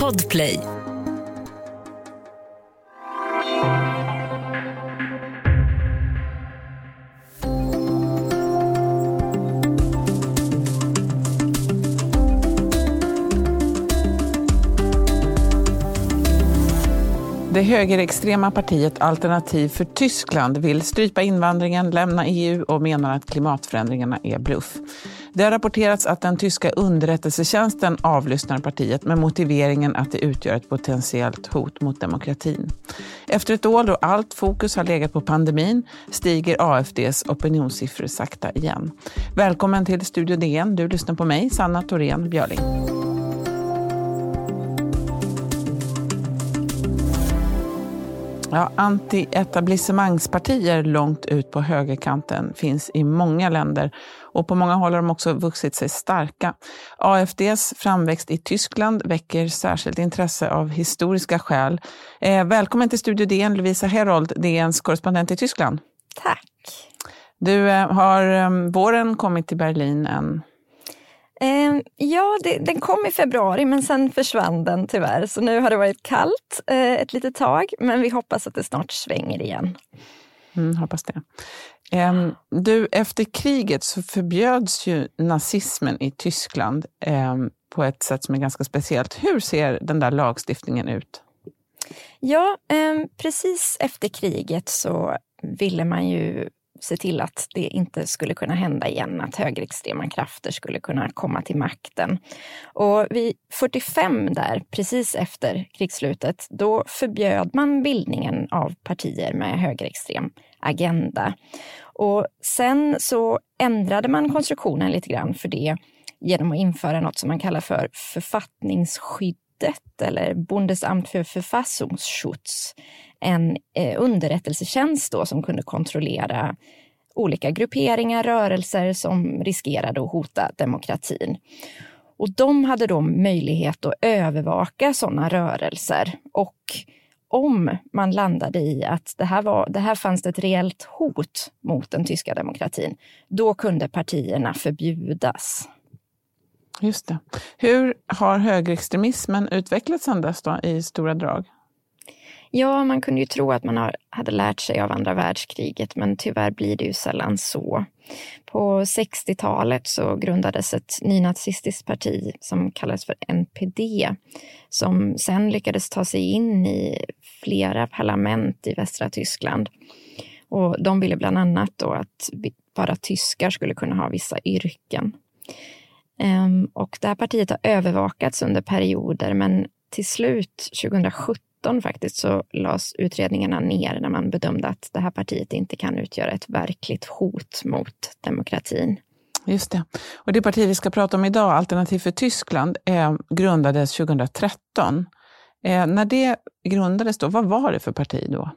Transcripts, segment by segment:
Podplay Det högerextrema partiet Alternativ för Tyskland vill strypa invandringen, lämna EU och menar att klimatförändringarna är bluff. Det har rapporterats att den tyska underrättelsetjänsten avlyssnar partiet med motiveringen att det utgör ett potentiellt hot mot demokratin. Efter ett år då allt fokus har legat på pandemin stiger AFDs opinionssiffror sakta igen. Välkommen till Studio DN. Du lyssnar på mig, Sanna Thorén Björling. Ja, anti-etablissemangspartier långt ut på högerkanten finns i många länder och på många håll har de också vuxit sig starka. AFDs framväxt i Tyskland väcker särskilt intresse av historiska skäl. Eh, välkommen till Studio DN, Lovisa Herold, DNs korrespondent i Tyskland. Tack. Du, eh, har um, våren kommit till Berlin än? Eh, ja, det, den kom i februari men sen försvann den tyvärr. Så nu har det varit kallt eh, ett litet tag men vi hoppas att det snart svänger igen. Mm, hoppas det. Eh, du, efter kriget så förbjöds ju nazismen i Tyskland ehm, på ett sätt som är ganska speciellt. Hur ser den där lagstiftningen ut? Ja, ehm, precis efter kriget så ville man ju se till att det inte skulle kunna hända igen, att högerextrema krafter skulle kunna komma till makten. Och vid 45 där, precis efter krigsslutet, då förbjöd man bildningen av partier med högerextrem agenda. Och sen så ändrade man konstruktionen lite grann för det genom att införa något som man kallar för författningsskydd författningsskyddet eller Bundesamt för Verfassungsschutz en eh, underrättelsetjänst då som kunde kontrollera olika grupperingar, rörelser som riskerade att hota demokratin. Och de hade då möjlighet att övervaka sådana rörelser. Och om man landade i att det här, var, det här fanns ett reellt hot mot den tyska demokratin, då kunde partierna förbjudas. Just det. Hur har högerextremismen utvecklats sedan dess då, i stora drag? Ja, man kunde ju tro att man har, hade lärt sig av andra världskriget, men tyvärr blir det ju sällan så. På 60-talet så grundades ett nynazistiskt parti som kallades för NPD, som sen lyckades ta sig in i flera parlament i västra Tyskland. Och de ville bland annat då att bara tyskar skulle kunna ha vissa yrken. Ehm, och det här partiet har övervakats under perioder, men till slut 2017 faktiskt så lades utredningarna ner när man bedömde att det här partiet inte kan utgöra ett verkligt hot mot demokratin. Just det. Och det parti vi ska prata om idag, Alternativ för Tyskland, eh, grundades 2013. Eh, när det grundades, då, vad var det för parti då?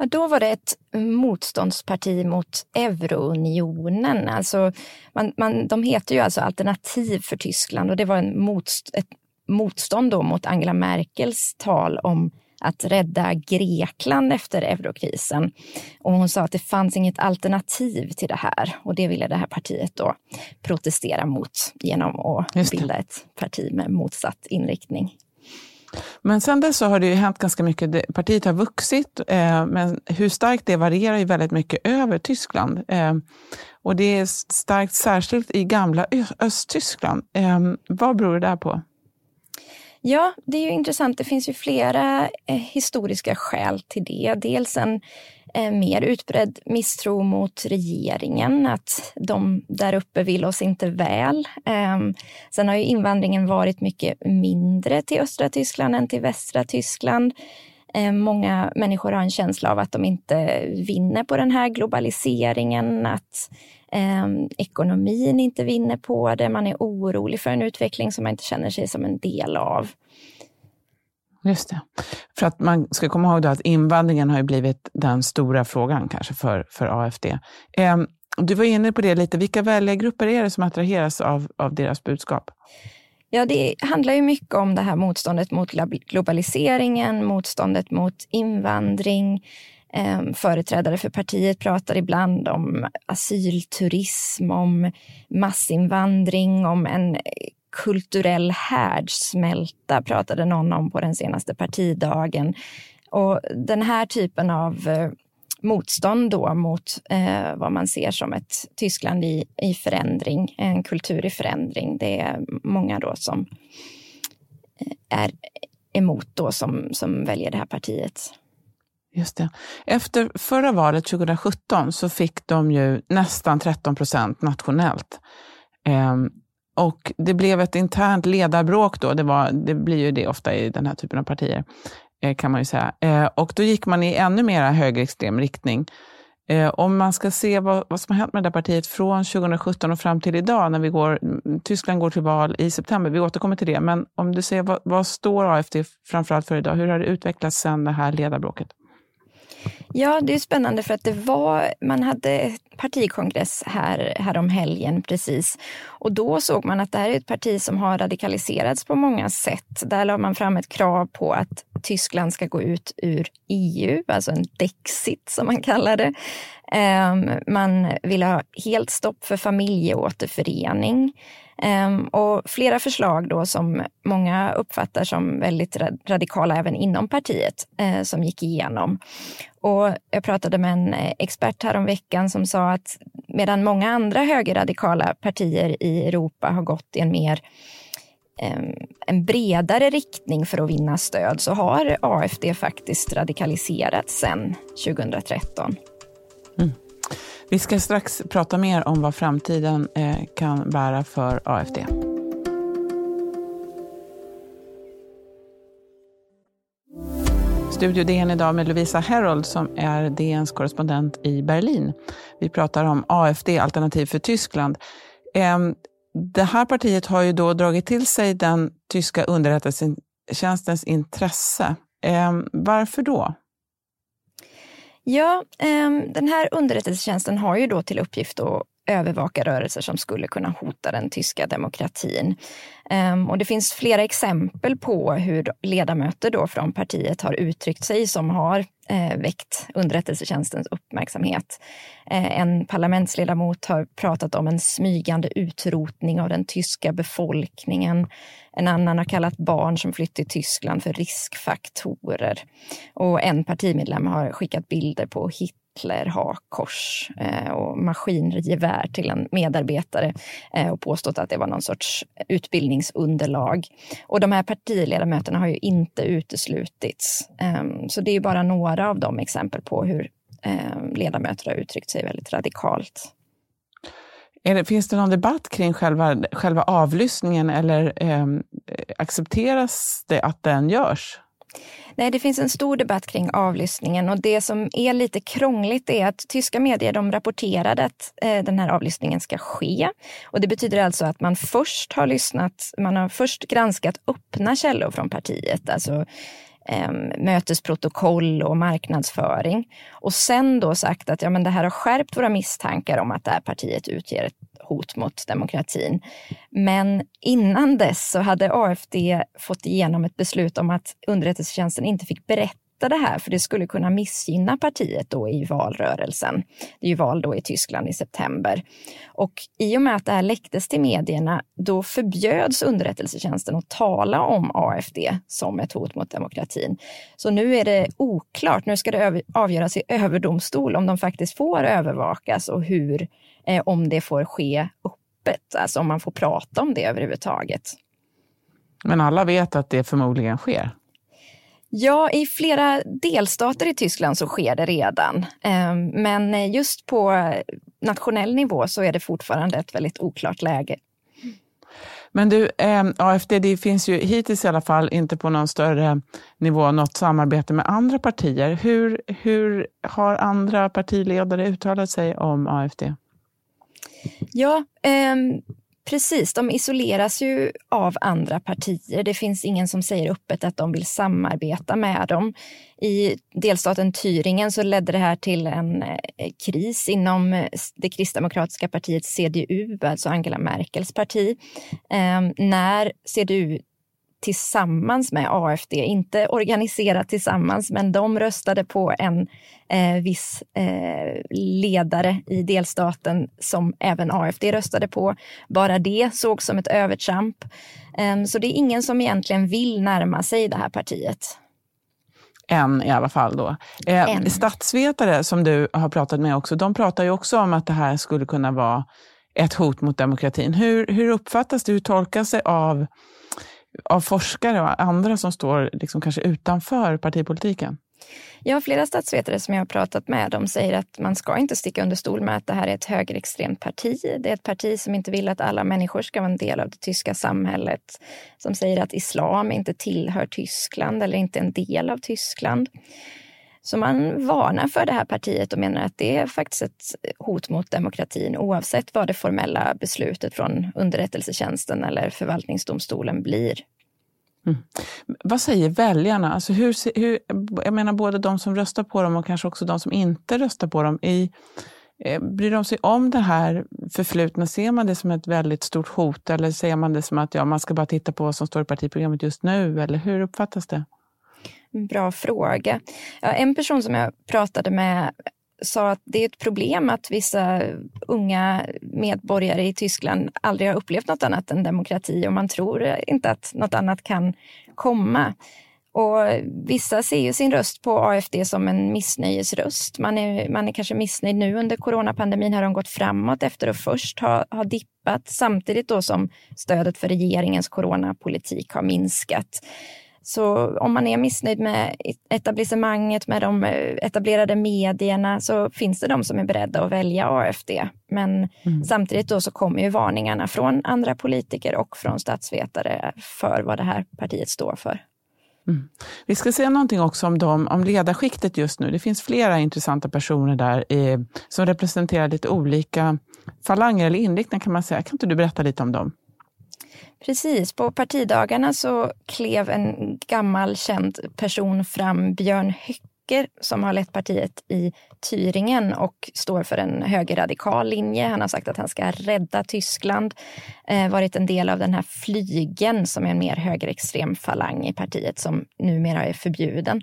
Ja, då var det ett motståndsparti mot eurounionen. Alltså, man, man, de heter ju alltså Alternativ för Tyskland och det var en motst ett motstånd då mot Angela Merkels tal om att rädda Grekland efter eurokrisen. Och hon sa att det fanns inget alternativ till det här och det ville det här partiet då protestera mot genom att bilda ett parti med motsatt inriktning. Men sen dess så har det ju hänt ganska mycket. Partiet har vuxit, eh, men hur starkt det varierar ju väldigt mycket över Tyskland. Eh, och det är starkt särskilt i gamla Östtyskland. Eh, vad beror det där på? Ja, det är ju intressant. Det finns ju flera eh, historiska skäl till det. Dels en Eh, mer utbredd misstro mot regeringen, att de där uppe vill oss inte väl. Ehm, sen har ju invandringen varit mycket mindre till östra Tyskland än till västra Tyskland. Ehm, många människor har en känsla av att de inte vinner på den här globaliseringen, att eh, ekonomin inte vinner på det. Man är orolig för en utveckling som man inte känner sig som en del av. Just det. För att man ska komma ihåg att invandringen har blivit den stora frågan kanske för, för AFD. Eh, du var inne på det lite. Vilka väljargrupper är det som attraheras av, av deras budskap? Ja, det handlar ju mycket om det här motståndet mot globaliseringen, motståndet mot invandring. Ehm, företrädare för partiet pratar ibland om asylturism, om massinvandring, om en kulturell härdsmälta pratade någon om på den senaste partidagen. Och den här typen av eh, motstånd då mot eh, vad man ser som ett Tyskland i, i förändring, en kultur i förändring. Det är många då som eh, är emot då som, som väljer det här partiet. Just det. Efter förra valet 2017 så fick de ju nästan 13 procent nationellt. Eh, och det blev ett internt ledarbråk då, det, var, det blir ju det ofta i den här typen av partier, eh, kan man ju säga. Eh, och då gick man i ännu mer högerextrem riktning. Eh, om man ska se vad, vad, som har hänt med det där partiet från 2017 och fram till idag, när vi går, Tyskland går till val i september, vi återkommer till det, men om du ser vad, vad står AFD framförallt för idag? Hur har det utvecklats sedan det här ledarbråket? Ja, det är spännande för att det var, man hade partikongress här, här om helgen precis. Och då såg man att det här är ett parti som har radikaliserats på många sätt. Där la man fram ett krav på att Tyskland ska gå ut ur EU, alltså en dexit som man kallar det. Ehm, man ville ha helt stopp för familjeåterförening. Ehm, och flera förslag då som många uppfattar som väldigt radikala även inom partiet eh, som gick igenom. Och jag pratade med en eh, expert här om veckan som sa att medan många andra högerradikala partier i Europa har gått i en mer en bredare riktning för att vinna stöd så har AFD faktiskt radikaliserats sedan 2013. Mm. Vi ska strax prata mer om vad framtiden eh, kan bära för AFD. Studio DN idag med Lovisa Herold som är DNs korrespondent i Berlin. Vi pratar om AFD, Alternativ för Tyskland. Ehm, det här partiet har ju då dragit till sig den tyska underrättelsetjänstens intresse. Ehm, varför då? Ja, ehm, den här underrättelsetjänsten har ju då till uppgift att övervaka rörelser som skulle kunna hota den tyska demokratin. Ehm, och det finns flera exempel på hur ledamöter då från partiet har uttryckt sig som har eh, väckt underrättelsetjänstens uppmärksamhet. Eh, en parlamentsledamot har pratat om en smygande utrotning av den tyska befolkningen. En annan har kallat barn som flytt till Tyskland för riskfaktorer. Och en partimedlem har skickat bilder på hit Hitler hakkors eh, och maskingevär till en medarbetare eh, och påstått att det var någon sorts utbildningsunderlag. Och de här partiledamöterna har ju inte uteslutits. Ehm, så det är bara några av de exempel på hur ehm, ledamöter har uttryckt sig väldigt radikalt. Det, finns det någon debatt kring själva, själva avlyssningen eller eh, accepteras det att den görs? Nej, det finns en stor debatt kring avlyssningen och det som är lite krångligt är att tyska medier de rapporterade att eh, den här avlyssningen ska ske. Och det betyder alltså att man först har lyssnat, man har först granskat öppna källor från partiet, alltså eh, mötesprotokoll och marknadsföring. Och sen då sagt att ja, men det här har skärpt våra misstankar om att det här partiet utger ett hot mot demokratin. Men innan dess så hade AFD fått igenom ett beslut om att underrättelsetjänsten inte fick berätta det här, för det skulle kunna missgynna partiet då i valrörelsen. Det är ju val då i Tyskland i september. Och i och med att det här läcktes till medierna, då förbjöds underrättelsetjänsten att tala om AFD som ett hot mot demokratin. Så nu är det oklart, nu ska det avgöras i överdomstol om de faktiskt får övervakas och hur eh, om det får ske öppet, alltså om man får prata om det överhuvudtaget. Men alla vet att det förmodligen sker? Ja, i flera delstater i Tyskland så sker det redan. Ehm, men just på nationell nivå så är det fortfarande ett väldigt oklart läge. Men du, eh, AFD, det finns ju hittills i alla fall inte på någon större nivå något samarbete med andra partier. Hur, hur har andra partiledare uttalat sig om AFD? Ja, eh, precis. De isoleras ju av andra partier. Det finns ingen som säger öppet att de vill samarbeta med dem. I delstaten Thüringen så ledde det här till en eh, kris inom eh, det kristdemokratiska partiet CDU, alltså Angela Merkels parti. Ehm, när CDU tillsammans med AFD, inte organiserat tillsammans, men de röstade på en eh, viss eh, ledare i delstaten som även AFD röstade på. Bara det såg som ett övertramp. Eh, så det är ingen som egentligen vill närma sig det här partiet. Än i alla fall då. Eh, statsvetare som du har pratat med också, de pratar ju också om att det här skulle kunna vara ett hot mot demokratin. Hur, hur uppfattas det, hur tolkas det av, av forskare och andra som står liksom kanske utanför partipolitiken? Ja, flera statsvetare som jag har pratat med de säger att man ska inte sticka under stol med att det här är ett högerextremt parti. Det är ett parti som inte vill att alla människor ska vara en del av det tyska samhället. Som säger att islam inte tillhör Tyskland eller inte är en del av Tyskland. Så man varnar för det här partiet och menar att det är faktiskt ett hot mot demokratin oavsett vad det formella beslutet från underrättelsetjänsten eller förvaltningsdomstolen blir. Mm. Vad säger väljarna? Alltså hur, hur, jag menar både de som röstar på dem och kanske också de som inte röstar på dem. I, eh, bryr de sig om det här förflutna? Ser man det som ett väldigt stort hot eller ser man det som att ja, man ska bara titta på vad som står i partiprogrammet just nu? Eller hur uppfattas det? Bra fråga. Ja, en person som jag pratade med sa att det är ett problem att vissa unga medborgare i Tyskland aldrig har upplevt något annat än demokrati och man tror inte att något annat kan komma. Och vissa ser ju sin röst på AFD som en missnöjesröst. Man är, man är kanske missnöjd nu under coronapandemin har de gått framåt efter att först ha, ha dippat samtidigt då som stödet för regeringens coronapolitik har minskat. Så om man är missnöjd med etablissemanget, med de eh, etablerade medierna, så finns det de som är beredda att välja AFD. Men mm. samtidigt då så kommer ju varningarna från andra politiker och från statsvetare för vad det här partiet står för. Mm. Vi ska säga någonting också om, dem, om ledarskiktet just nu. Det finns flera intressanta personer där i, som representerar lite olika falanger eller inriktningar kan man säga. Kan inte du berätta lite om dem? Precis, på partidagarna så klev en gammal känd person fram, Björn Höcker, som har lett partiet i Thüringen och står för en högerradikal linje. Han har sagt att han ska rädda Tyskland, eh, varit en del av den här flygen som är en mer högerextrem falang i partiet som numera är förbjuden.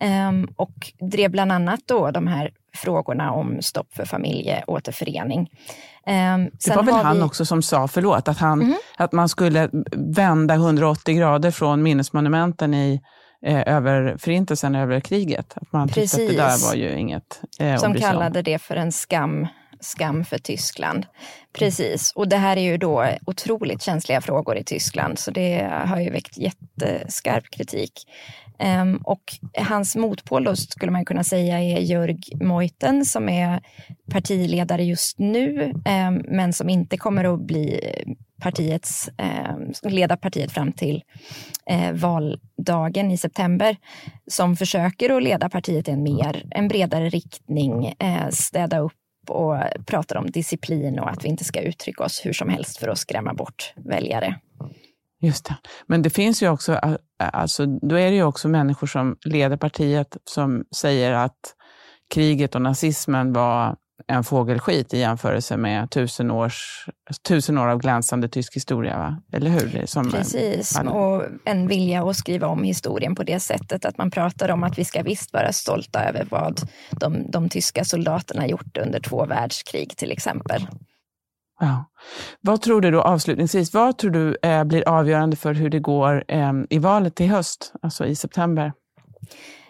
Eh, och drev bland annat då de här frågorna om stopp för familjeåterförening. Um, det var väl han vi... också som sa, förlåt, att, han, mm. att man skulle vända 180 grader från minnesmonumenten i eh, över förintelsen, över kriget. Att man Precis. tyckte att det där var ju inget eh, Som kallade det för en skam, skam för Tyskland. Precis, och det här är ju då otroligt känsliga frågor i Tyskland, så det har ju väckt jätteskarp kritik. Um, och hans motpol då skulle man kunna säga är Jörg Meuthen som är partiledare just nu um, men som inte kommer att bli partiets, um, leda partiet fram till uh, valdagen i september. Som försöker att leda partiet i en, mer, en bredare riktning, uh, städa upp och pratar om disciplin och att vi inte ska uttrycka oss hur som helst för att skrämma bort väljare. Just det. Men det finns ju också, alltså, då är det ju också människor som leder partiet som säger att kriget och nazismen var en fågelskit i jämförelse med tusen, års, tusen år av glänsande tysk historia, va? eller hur? Som Precis, en, och en vilja att skriva om historien på det sättet att man pratar om att vi ska visst vara stolta över vad de, de tyska soldaterna gjort under två världskrig till exempel. Ja. Vad tror du då avslutningsvis, vad tror du eh, blir avgörande för hur det går eh, i valet i höst, alltså i september?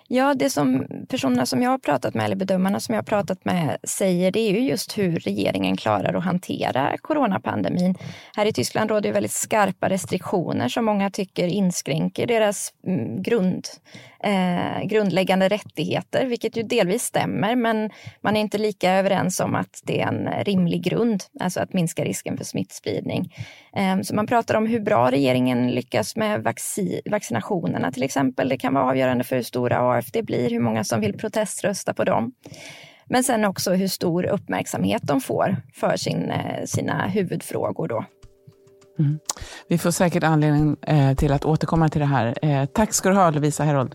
Ja, det som personerna som jag har pratat med, eller bedömarna som jag har pratat med, säger det är ju just hur regeringen klarar att hantera coronapandemin. Här i Tyskland råder ju väldigt skarpa restriktioner som många tycker inskränker deras mm, grund, eh, grundläggande rättigheter, vilket ju delvis stämmer, men man är inte lika överens om att det är en rimlig grund, alltså att minska risken för smittspridning. Eh, så man pratar om hur bra regeringen lyckas med vaccin, vaccinationerna till exempel. Det kan vara avgörande för hur stora AFD blir, hur många som vill proteströsta på dem. Men sen också hur stor uppmärksamhet de får för sin, eh, sina huvudfrågor. Då. Mm. Vi får säkert anledning eh, till att återkomma till det här. Eh, tack ska du ha, Lovisa Herold.